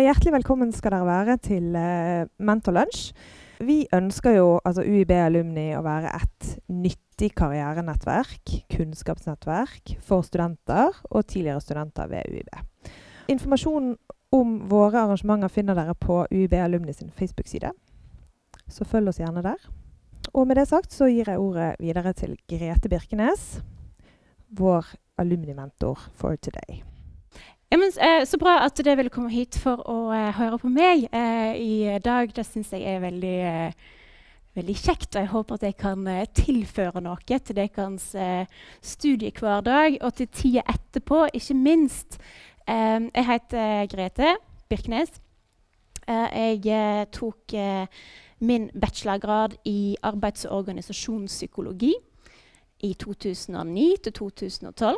Hjertelig velkommen skal dere være til uh, Mentorlunsj. Vi ønsker jo, altså UiB Alumni, å være et nyttig karrierenettverk, kunnskapsnettverk, for studenter og tidligere studenter ved UiB. Informasjon om våre arrangementer finner dere på UiB Alumni sin Facebook-side. Så følg oss gjerne der. Og med det sagt så gir jeg ordet videre til Grete Birkenes, vår alumnimentor for today. Ja, men, eh, så bra at dere ville komme hit for å eh, høre på meg eh, i dag. Det syns jeg er veldig, veldig, kjekt, og jeg håper at jeg kan tilføre noe til deres eh, studiehverdag og til tida etterpå, ikke minst. jeg heter Grete Birkenes. jeg tok min bachelorgrad i arbeids- og organisasjonspsykologi i 2009 til 2012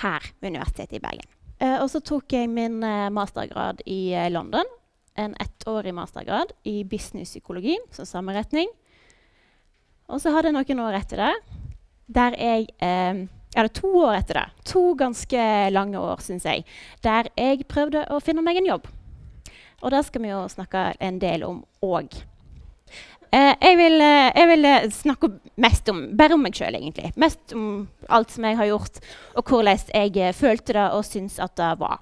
her ved Universitetet i Bergen. Uh, og så tok jeg min uh, mastergrad i uh, London. En ettårig mastergrad i businesspsykologi, så samme retning. Og så hadde jeg noen år etter det der jeg Ja, det to år etter det. To ganske lange år, syns jeg. Der jeg prøvde å finne meg en jobb. Og det skal vi jo snakke en del om òg. Eh, jeg, vil, eh, jeg, vil, eh, snakke mest om, bare om meg sjøl, egentlig. Mest om alt som jeg har gjort, og hvordan jeg eh, følte det og syns at det var.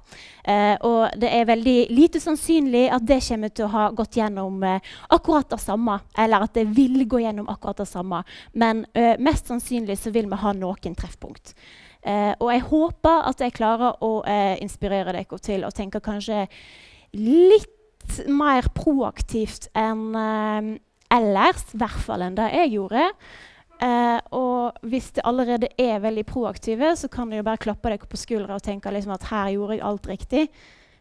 Eh, og det er veldig lite sannsynlig at det kommer til å ha gått gjennom eh, akkurat det samme. Eller at det vil gå gjennom akkurat det samme. Men mest sannsynlig så vil vi ha noen treffpunkt. og jeg håper at jeg klarer å inspirere dere til å tenke kanskje litt mer proaktivt enn ellers, i hvert fall enn det jeg gjorde. Eh, og hvis det allerede er veldig proaktive, så kan du jo bare klappe deg på skuldra og tenke liksom at her gjorde jeg alt riktig.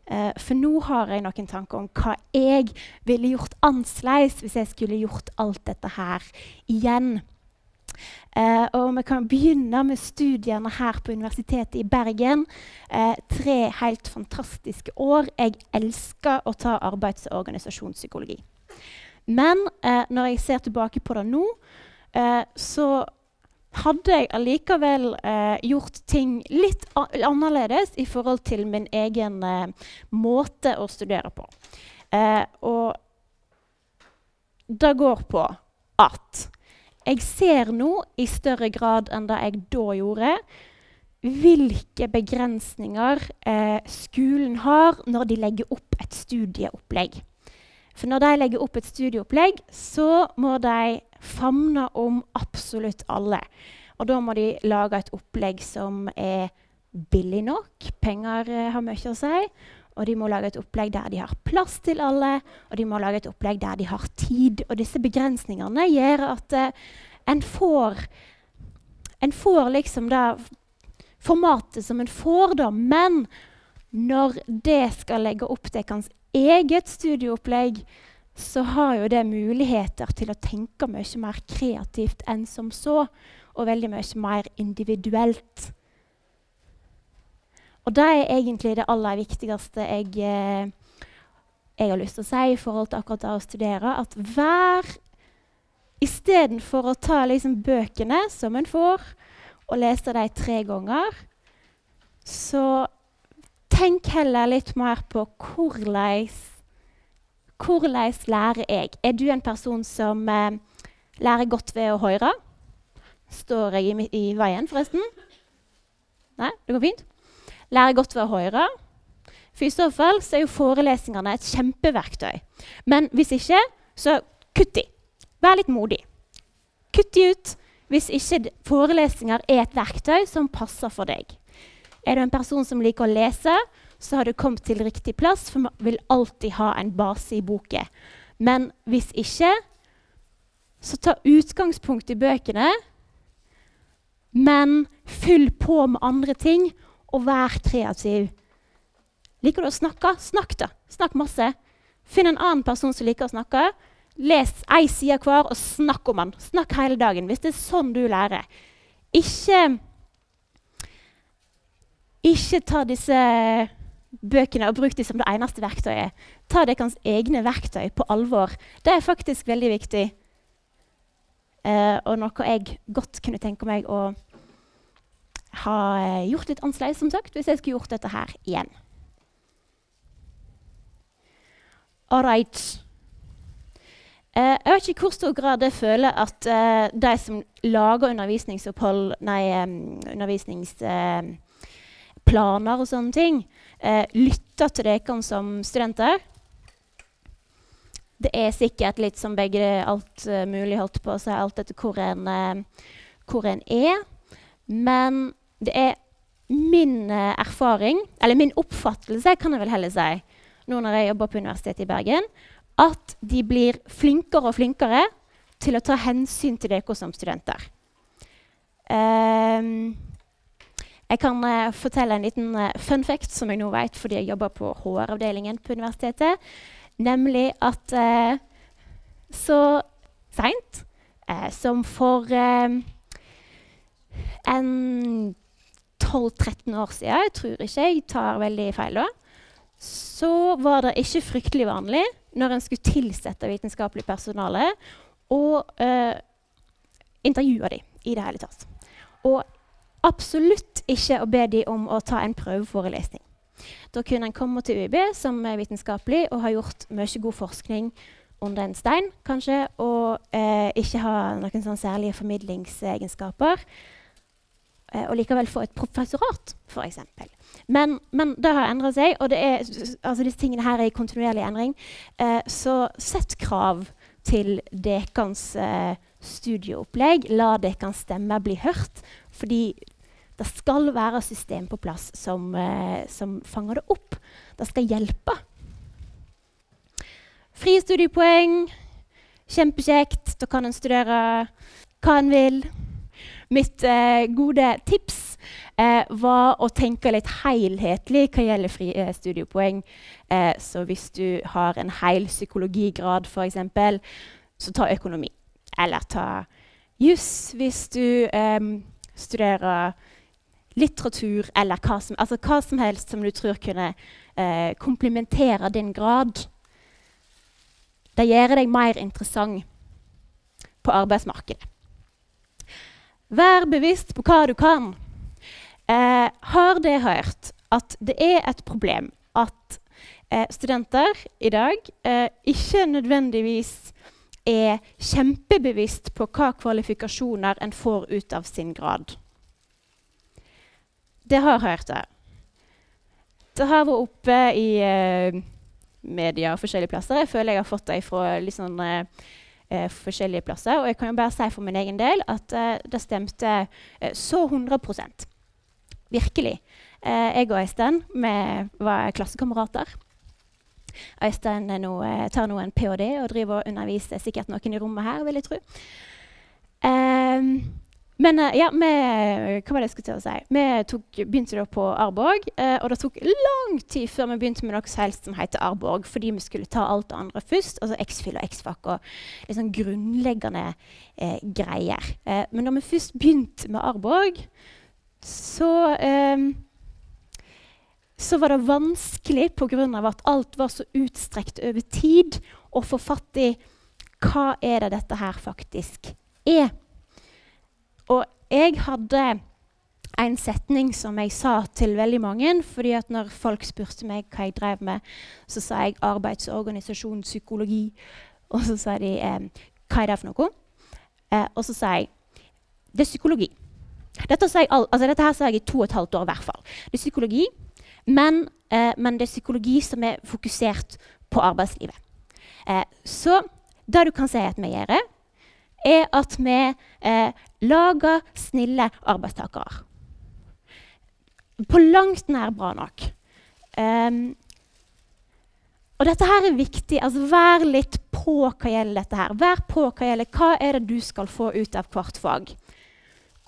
Eh, for nå har jeg noen tanker om hva jeg ville gjort annerledes hvis jeg skulle gjort alt dette her igjen. Uh, og Vi kan begynne med studiene her på Universitetet i Bergen. Uh, tre helt fantastiske år. Jeg elsker å ta arbeids- og organisasjonspsykologi. Men eh, når jeg ser tilbake på det nå, eh, så hadde jeg allikevel eh, gjort ting litt annerledes i forhold til min egen eh, måte å studere på. Eh, og det går på at jeg ser nå i større grad enn det jeg da gjorde, hvilke begrensninger eh, skolen har når de legger opp et studieopplegg. For når de legger opp et studieopplegg, så må de famne om absolutt alle. Og da må de lage et opplegg som er billig nok. Penger eh, har mye å si. Og de må lage et opplegg der de har plass til alle, og de må lage et opplegg der de har tid. Og disse begrensningene gjør at uh, en får En får liksom det formatet som en får, da. Men når det skal legge opp til eget studieopplegg, så har jo det muligheter til å tenke mye mer kreativt enn som så, og veldig mye mer individuelt. Og det er egentlig det aller viktigste jeg, eh, jeg har lyst til å si i forhold til akkurat det å studere. At hver Istedenfor å ta liksom bøkene som en får, og lese dem tre ganger, så tenk heller litt mer på hvordan Hvordan lærer jeg? Er du en person som eh, lærer godt ved å høre? Står jeg i, i, veien, forresten? Nei, det går fint. Lærer godt ved å høre. For I så fall så er jo forelesningene et kjempeverktøy. Men hvis ikke, så kutt de. Vær litt modig. Kutt de ut hvis ikke forelesninger er et verktøy som passer for deg. Er du en person som liker å lese, så har du kommet til riktig plass, for man vil alltid ha en base i boken. Men hvis ikke, så ta utgangspunkt i bøkene, men fyll på med andre ting, og vær kreativ. Liker du å snakke? Snakk, da. Snakk masse. Finn en annen person som liker å snakke. Les ei side hver, og snakk om den. Snakk hele dagen, hvis det er sånn du lærer. Ikke ikke ta disse bøkene og bruk dem som det eneste verktøyet. Ta deres egne verktøy på alvor. Det er faktisk veldig viktig. Eh, og noe jeg godt kunne tenke meg å ha gjort litt annerledes som sagt, hvis jeg skulle gjort dette her igjen. All right. Eh, jeg vet ikke i hvor stor grad jeg føler at eh, de som lager undervisningsopphold, nei, um, undervisningsplaner og sånne ting, eh, lytter til dere som studenter. Det er sikkert litt som begge alt uh, mulig, holdt på å si, alt etter hvor en, uh, hvor en er. Men det er min uh, erfaring, eller min oppfattelse, kan jeg vel heller si, nå når jeg jobber på Universitetet i Bergen, at de blir flinkere og flinkere til å ta hensyn til dere som studenter. Um, jeg kan uh, fortelle en liten uh, fun fact som jeg nå vet fordi jeg jobber på HR-avdelingen på universitetet. Nemlig at uh, så seint som for en 12-13 år siden, jeg tror ikke jeg tar veldig feil da, så var det ikke fryktelig vanlig når en skulle tilsette vitenskapelig personale, å intervjue dem i det hele tatt. Og absolutt ikke å be dem om å ta en prøveforelesning. Da kunne en komme til UiB som er vitenskapelig og ha gjort mye god forskning under en stein, kanskje, og eh, ikke ha noen sånn særlige formidlingsegenskaper. Eh, og likevel få et professorat, f.eks. Men, men det har endra seg, og er, altså disse tingene her er i kontinuerlig endring. Eh, så sett krav til dekans eh, studieopplegg. La dekans stemme bli hørt. Fordi det skal være system på plass som, eh, som fanger det opp. Det skal hjelpe. Frie studiepoeng. Kjempekjekt. Da kan en studere hva en vil. Mitt eh, gode tips eh, var å tenke litt helhetlig hva gjelder frie eh, studiepoeng. Eh, så hvis du har en hel psykologigrad, f.eks., så ta økonomi. Eller ta juss hvis du eh, studerer litteratur eller hva som, altså hva som, helst som du tror kunne eh, komplementere din grad. Det gjør deg mer interessant på arbeidsmarkedet. Vær bevisst på hva du kan. Eh, har det hørt at det er et problem at eh, studenter i dag eh, ikke nødvendigvis er kjempebevisst på hva kvalifikasjoner en får ut av sin grad? Det har hørt det. Det har vært oppe i uh, media og forskjellige plasser. Jeg føler jeg har fått det fra litt sånn eh, eh, forskjellige plasser. Og jeg kan jo bare si for min egen del at eh, det stemte eh, så 100% Virkelig. Eh, jeg og Øystein var klassekamerater. Øystein eh, tar nå en ph.d. og driver og underviser sikkert noen i rommet her, vil jeg tro. Men uh, ja, vi, hva var det jeg skulle til å si? Vi tok, begynte da på Arborg, Eh, og det tok lang tid før vi begynte med noe som heter Arborg, fordi vi skulle ta alt det andre først. altså X-FIL og X-FAC og litt sånn grunnleggende eh, greier. men når vi først begynte med Arborg, så så var det vanskelig pga. at alt var så utstrekt over tid, å få fatt i hva er det dette her faktisk er. Og jeg hadde en setning som jeg sa til veldig mange. fordi at når folk spurte meg hva jeg drev med, så sa jeg arbeids- og organisasjonspsykologi. Og så sa de eh, hva er det for noe? Eh, og så sa jeg det er psykologi. Dette, jeg, altså dette her sa jeg i to og et halvt år i hvert fall. Det er psykologi, men, eh, men det er psykologi som er fokusert på arbeidslivet. Eh, så det du kan si at vi gjør, er at vi eh, lager snille arbeidstakere. På langt nær bra nok. Um, og dette her er viktig. altså Vær litt på hva gjelder dette her. Vær på hva gjelder hva er det du skal få ut av hvert fag.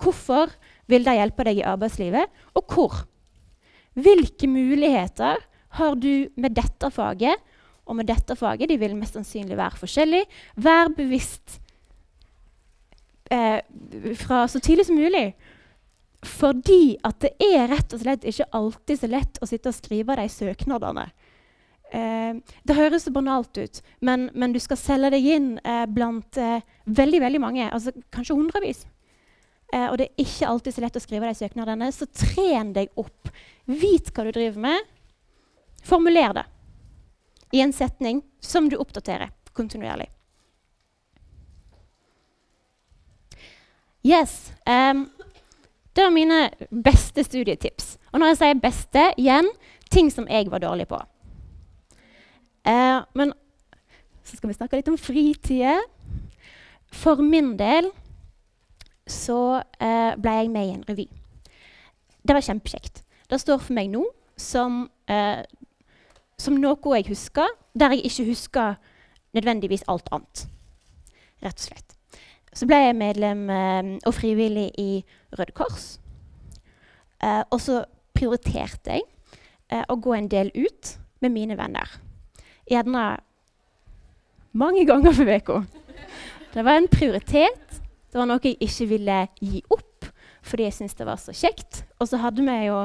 Hvorfor vil det hjelpe deg i arbeidslivet, og hvor? Hvilke muligheter har du med dette faget? Og med dette faget de vil mest sannsynlig være forskjellige. Vær bevisst eh, fra så tidlig som mulig. Fordi at det er rett og slett ikke alltid så lett å sitte og skrive de søknadene. Eh, det høres så banalt ut, men, men, du skal selge deg inn eh, blant eh, veldig veldig mange, altså kanskje hundrevis. Eh, og det er ikke alltid så lett å skrive de søknadene, så tren deg opp. Vit hva du driver med. Formuler det. i en setning som du oppdaterer kontinuerlig. Yes. Um, det var mine beste studietips. Og når jeg sier beste, igjen ting som jeg var dårlig på. Uh, men så skal vi snakke litt om fritida. For min del så uh, ble jeg med i en revy. Det var kjempekjekt. Det står for meg nå som, uh, som noe jeg husker, der jeg ikke husker nødvendigvis alt annet. Rett og slett. Så ble jeg medlem eh, og frivillig i Røde Kors. Eh, og så prioriterte jeg eh, å gå en del ut med mine venner. Gjerne mange ganger for uka. Det var en prioritet. Det var noe jeg ikke ville gi opp fordi jeg syntes det var så kjekt. Og så hadde, jo,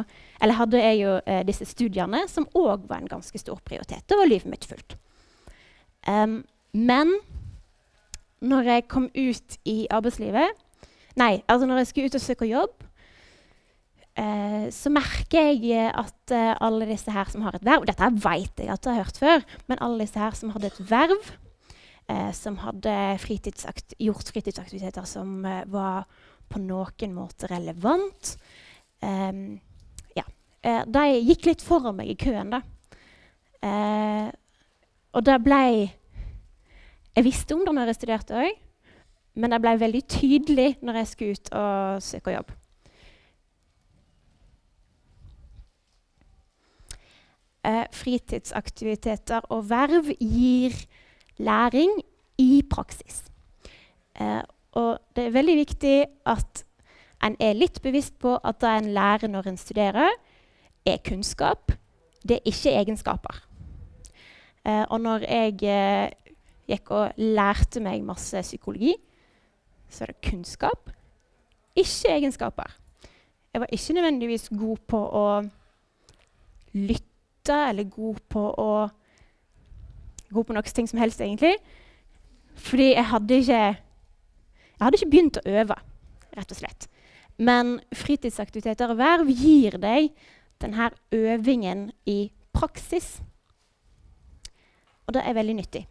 hadde jeg jo eh, disse studiene, som òg var en ganske stor prioritet. Det var livet mitt fullt. Um, men når jeg kom ut i arbeidslivet Nei, altså når jeg skulle ut og søke jobb, eh, så merker jeg at eh, alle disse her som har et verv Dette vet jeg at jeg har hørt før, men alle disse her som hadde et verv, eh, som hadde fritidsakt gjort fritidsaktiviteter som eh, var på noen måte relevant ehm, ja, eh, De gikk litt foran meg i køen, da. Eh, og det ble Jeg visste om det når jeg studerte òg, men det ble veldig tydelig når jeg skulle ut og søke jobb. Eh, fritidsaktiviteter og verv gir læring i praksis. Eh, og det er veldig viktig at en er litt bevisst på at det en lærer når en studerer, er kunnskap. Det er ikke egenskaper. Eh, og når jeg eh, gikk og lærte meg masse psykologi, så er det kunnskap, ikke egenskaper. Jeg var ikke nødvendigvis god på å lytte eller god på å God på noe ting som helst, egentlig. Fordi jeg hadde ikke Jeg hadde ikke begynt å øve, rett og slett. Men fritidsaktiviteter og verv gir deg denne øvingen i praksis. Og det er veldig nyttig.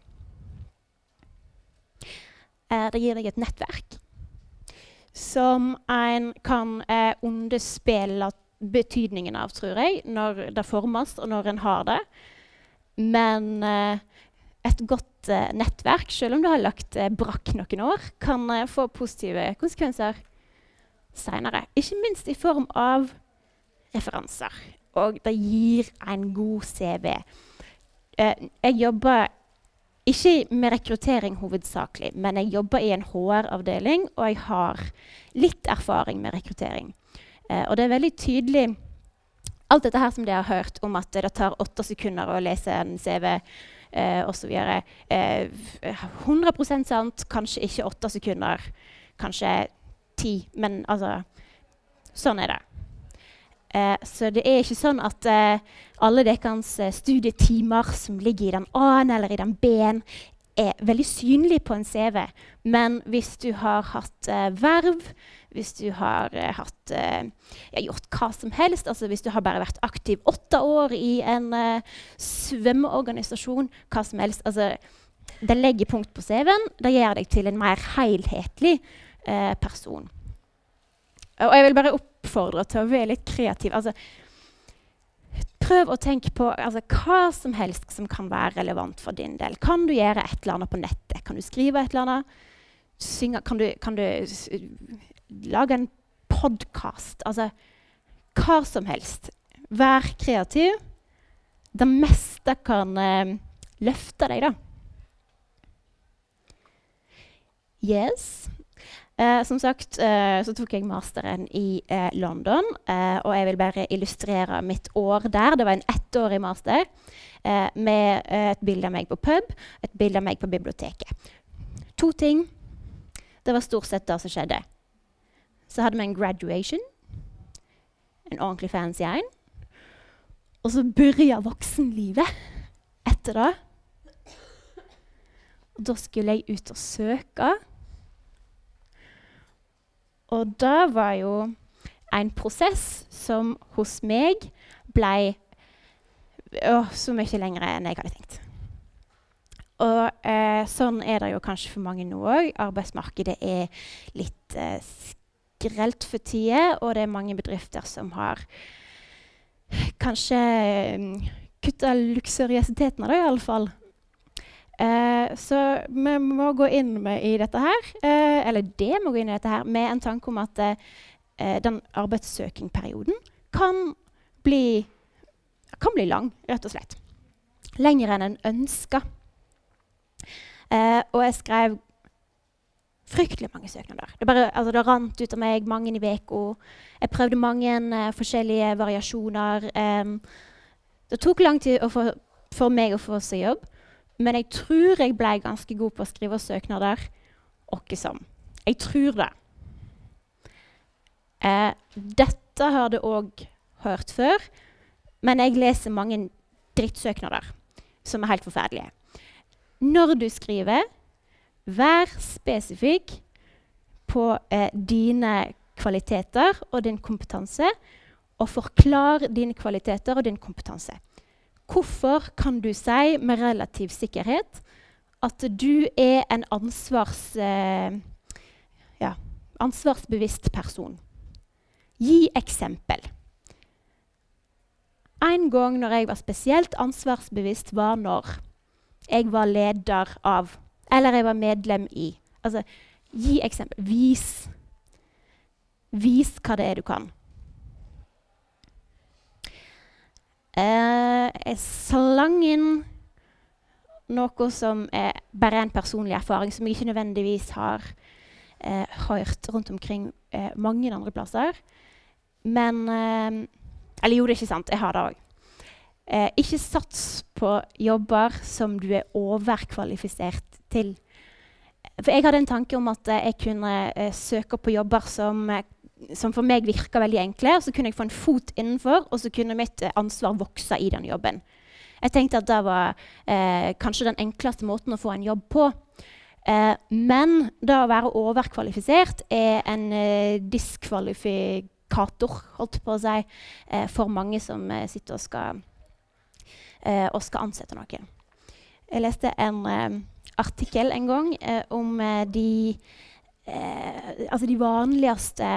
Eh, det gir deg et nettverk som en kan eh, underspille betydningen av, tror jeg, når det formes, og når en har det. Men eh, et godt eh, nettverk, selv om du har lagt eh, brakk noen år, kan eh, få positive konsekvenser seinere. Ikke minst i form av referanser. Og det gir en god CV. Jeg jobber ikke med rekruttering hovedsakelig, men jeg jobber i en HR-avdeling, og jeg har litt erfaring med rekruttering. Eh, og det er veldig tydelig Alt dette her som dere har hørt om at det tar åtte sekunder å lese en CV eh, osv. Eh, 100% sant, kanskje ikke åtte sekunder, kanskje ti. Men altså Sånn er det. Eh, så det er ikke sånn at eh, alle deres eh, studietimer som ligger i den A-en eller i den B-en, er veldig synlige på en CV. Men hvis du har hatt eh, verv, hvis du har hatt, gjort hva som helst, altså hvis du har bare vært aktiv åtte år i en svømmeorganisasjon, hva som helst altså, Det legger punkt på CV-en. Det gjør deg til en mer helhetlig person. Og jeg vil bare oppfordre til å være litt kreativ. Altså, prøv å tenke på altså, hva som helst som kan være relevant for din del. Kan du gjøre et eller annet på nettet? Kan du skrive et eller annet? Synge, kan, du, kan du lage en podkast? Altså hva som helst. Vær kreativ. Det meste kan eh, løfte deg, da. Yes. Eh, som sagt eh, så tok jeg masteren i eh, London, eh, og jeg vil bare illustrere mitt år der. Det var en ettårig master eh, med eh, et bilde av meg på pub, et bilde av meg på biblioteket. To ting. Det var stort sett det som skjedde. Så hadde vi en graduation, en ordentlig fancy en. Og så begynte voksenlivet etter det. Og da skulle jeg ut og søke. Og det var jo en prosess som hos meg ble å, så mye lenger enn jeg hadde tenkt. Og eh, sånn er det jo kanskje for mange nå òg. Arbeidsmarkedet er litt eh, skrelt for tida, og det er mange bedrifter som har kanskje um, kutta luksuriøsiteten av det, iallfall. Eh, så vi må gå inn med, i dette her, eh, eller det må gå inn i dette her, med en tanke om at eh, den arbeidssøkingperioden kan bli, kan bli lang, rett og slett. Lenger enn en ønsker. Eh, og jeg skrev fryktelig mange søknader. Det, bare, altså, det rant ut av meg mange i uka. Jeg prøvde mange uh, forskjellige variasjoner. Um, det tok lang tid få, for meg å få seg jobb, men jeg tror jeg ble ganske god på å skrive søknader. Åkke som. Jeg tror det. Eh, dette har du òg hørt før, men jeg leser mange drittsøknader som er helt forferdelige. Når du skriver, vær spesifikk på eh, dine kvaliteter og din kompetanse, og forklar dine kvaliteter og din kompetanse. Hvorfor kan du si med relativ sikkerhet at du er en ansvars, eh, ja, ansvarsbevisst person? Gi eksempel. En gang når jeg var spesielt ansvarsbevisst, var når jeg var leder av Eller jeg var medlem i. Altså, gi eksempel. Vis. Vis hva det er du kan. Uh, jeg slang inn noe som er bare en personlig erfaring, som jeg ikke nødvendigvis har eh, hørt rundt omkring eh, mange andre plasser. Men Eller jo, det er ikke sant. Jeg har det òg. Eh, ikke sats på jobber som du er overkvalifisert til. For jeg hadde en tanke om at eh, jeg kunne eh, søke på jobber som, eh, som, for meg virka veldig enkle. og Så kunne jeg få en fot innenfor, og så kunne mitt eh, ansvar vokse i den jobben. Jeg tenkte at det var eh, kanskje den enkleste måten å få en jobb på. men det å være overkvalifisert er en diskvalifikator holdt på å si, for mange som sitter og skal eh, og skal ansette noen. Jeg leste en eh, artikkel en gang eh, om eh, de, eh, altså de vanligste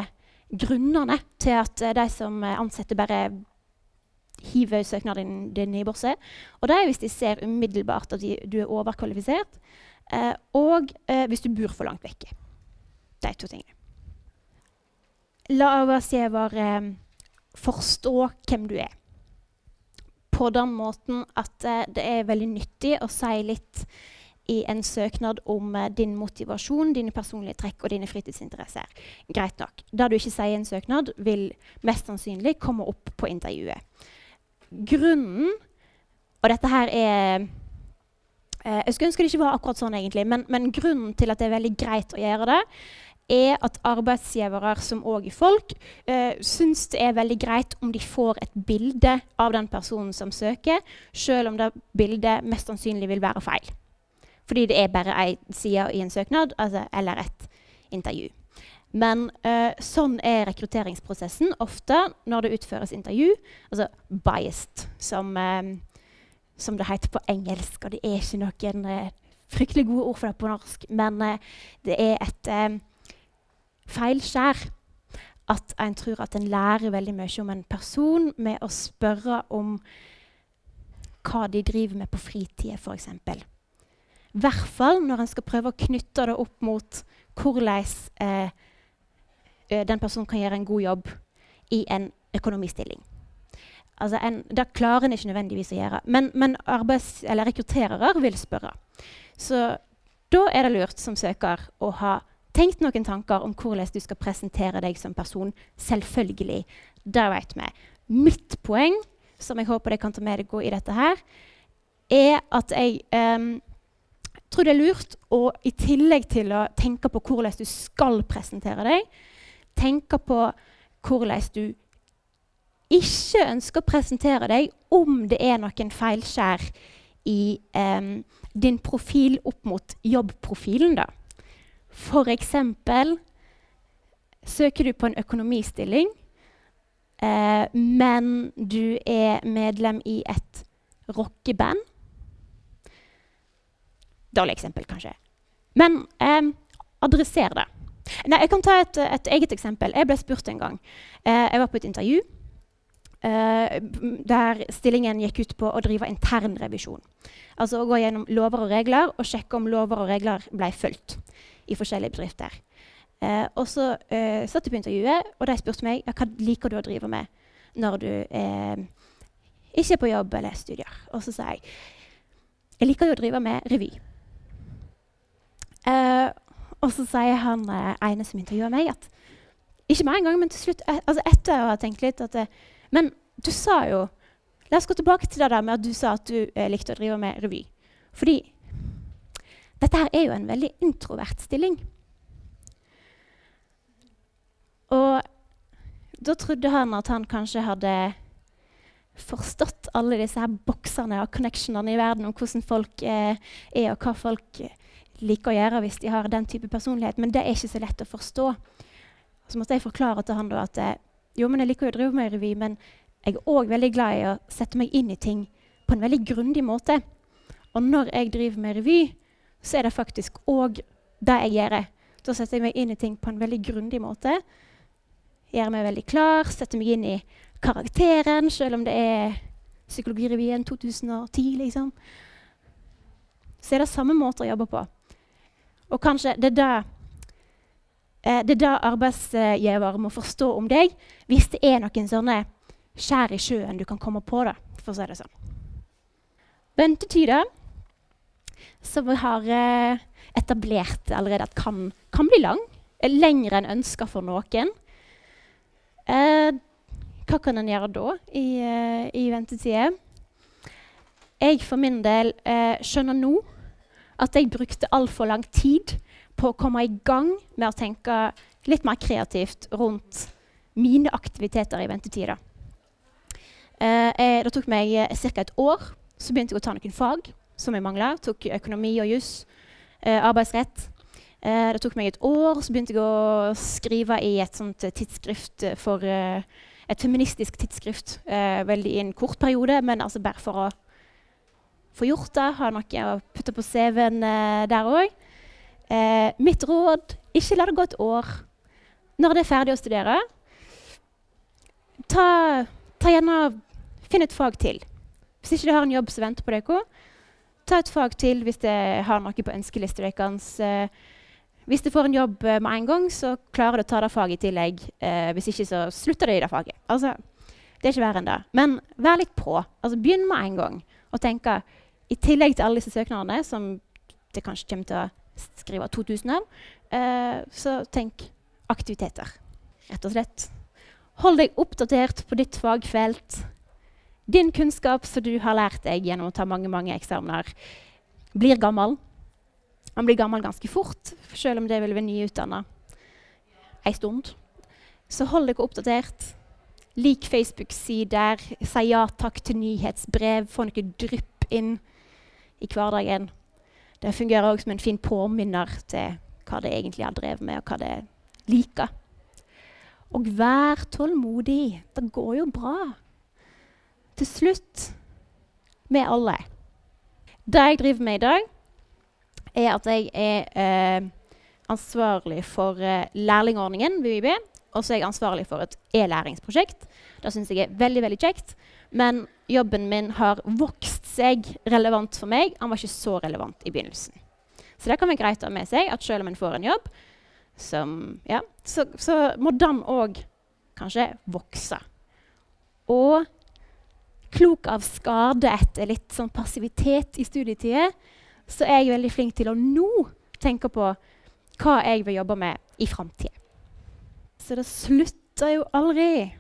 grunnene til at de som ansetter, bare hiver søknaden din i bosset. Og det er hvis de ser umiddelbart at du er overkvalifisert, eh, og eh, hvis du bor for langt vekke. De to tingene. La arbeidsgiver eh, forstå hvem du er på den måten at eh, det er veldig nyttig å si litt i en søknad om eh, din motivasjon, dine personlige trekk og dine fritidsinteresser. Greit nok. Det du ikke sier i en søknad, vil mest sannsynlig komme opp på intervjuet. Grunnen Og dette her er eh, Jeg skulle ønske det ikke var akkurat sånn, egentlig, men, men grunnen til at det er veldig greit å gjøre det, er at arbeidsgivere, som òg er folk, eh, syns det er veldig greit om de får et bilde av den personen som søker, selv om det bildet mest sannsynlig vil være feil. Fordi det er bare ei side i en søknad altså, eller et intervju. Men eh, sånn er rekrutteringsprosessen ofte når det utføres intervju. Altså biased, som, eh, som det heter på engelsk. Og det er ikke noen eh, fryktelig gode ord for det på norsk, men eh, det er et eh, feilskjær. At en tror at en lærer veldig mye om en person med å spørre om hva de driver med på fritida, f.eks. I hvert fall når en skal prøve å knytte det opp mot hvordan eh, den personen kan gjøre en god jobb i en økonomistilling. Altså en, det klarer en ikke nødvendigvis å gjøre, men, men arbeids- rekrutterere vil spørre. Så da er det lurt som søker å ha tenkt noen tanker om hvordan du skal presentere deg som person. Selvfølgelig. Det vet vi. Mitt poeng, som jeg håper dere kan ta med deg i dette her, er at jeg um, tror det er lurt å i tillegg til å tenke på hvordan du skal presentere deg, tenke på hvordan du ikke ønsker å presentere deg om det er noen feilskjær i um, din profil opp mot jobbprofilen. da. F.eks. søker du på en økonomistilling, eh, men du er medlem i et rockeband. Dårlig eksempel, kanskje. Men eh, adresser det. Nei, jeg kan ta et, et, eget eksempel. Jeg ble spurt en gang. Eh, jeg var på et intervju eh, der stillingen gikk ut på å drive internrevisjon. Altså å gå gjennom lover og regler og sjekke om lover og regler ble fulgt i forskjellige bedrifter. Eh, og så eh, satt jeg på intervjuet, og de spurte meg hva liker du å drive med når du eh, ikke er på jobb eller studier. Og så sa jeg jeg liker jo å drive med revy. Uh, og så sier han eh, ene som intervjuer meg, at ikke med en gang, men til slutt, uh, altså etter å ha tenkt litt at Men du sa jo La oss gå tilbake til det der med at du sa at du likte å drive med revy. Fordi dette her er jo en veldig introvert stilling. Og da trodde han at han kanskje hadde forstått alle disse her boksene og connectionene i verden om hvordan folk eh, er, og hva folk eh, liker å gjøre hvis de har den type personlighet. Men det er ikke så lett å forstå. Så måtte jeg forklare til han da at eh, jo, men jeg liker å drive med revy, men jeg er òg veldig glad i å sette meg inn i ting på en veldig grundig måte. Og når jeg driver med revy, så er det faktisk òg det jeg gjør. Da setter jeg meg inn i ting på en veldig grundig måte. Gjør meg veldig klar, setter meg inn i karakteren, selv om det er Psykologirevyen 2010, liksom. Så er det samme måter å jobbe på. Og kanskje det er eh, det, det arbeidsgiver må forstå om deg, hvis det er noen sånne skjær i sjøen du kan komme på. Da, for å si det sånn. Ventetider, som vi har eh, etablert allerede at kan, kan bli lang, lengre enn ønska for noen. Eh, hva kan en gjøre da i, uh, i ventetida? Jeg for min del eh, skjønner nå at jeg brukte altfor lang tid på å komme i gang med å tenke litt mer kreativt rundt mine aktiviteter i ventetida. Eh, det tok meg ca. et år. Så begynte jeg å ta noen fag som jeg mangla. Tok økonomi og juss. arbeidsrett. det tok meg et år, så begynte jeg å skrive i et sånt tidsskrift for eh, et feministisk tidsskrift eh, veldig i en kort periode, men altså bare for å få gjort det, ha noe å putte på CV-en eh, der òg. Eh, mitt råd ikke la det gå et år. Når det er ferdig å studere, ta, ta gjerne Finn et fag til. Hvis ikke du har en jobb som venter på dere, ta et fag til hvis det har noe på ønskelista deres. Eh, hvis du får en jobb eh, med en gang, så klarer du å ta det faget i tillegg. Eh, hvis ikke, så slutter du i det faget. Altså, det er ikke verre enn det. Men vær litt på. Altså, begynn med en gang. Og tenke, i tillegg til alle disse søknadene, som det kanskje kommer til å skrive 2000 av, eh, så tenk aktiviteter. Rett og slett. Hold deg oppdatert på ditt fagfelt. Din kunnskap som du har lært deg gjennom å ta mange mange eksamener, blir gammel. Man blir gammel ganske fort, selv om det vil være nyutdanna ei stund. Så hold dere oppdatert. Lik Facebook-sider. Si ja takk til nyhetsbrev. Få noe drypp inn i hverdagen. Det fungerer òg som en fin påminner til hva det egentlig har drevet med, og hva det liker. Og vær tålmodig. Det går jo bra. Til slutt med alle. Det jeg driver med i dag, er at jeg er eh, ansvarlig for eh, lærlingordningen ved UiB. Og så er jeg ansvarlig for et e-læringsprosjekt. Det syns jeg er veldig veldig kjekt. Men jobben min har vokst seg relevant for meg. Han var ikke så relevant i begynnelsen. Så det kan være greit å ha med seg at selv om en får en jobb, som, ja, så, så, må den òg kanskje vokse. Og klok av skade etter litt sånn passivitet i studietida så er jeg veldig flink til å nå tenke på hva jeg vil jobbe med i framtida. Så det slutter jo aldri.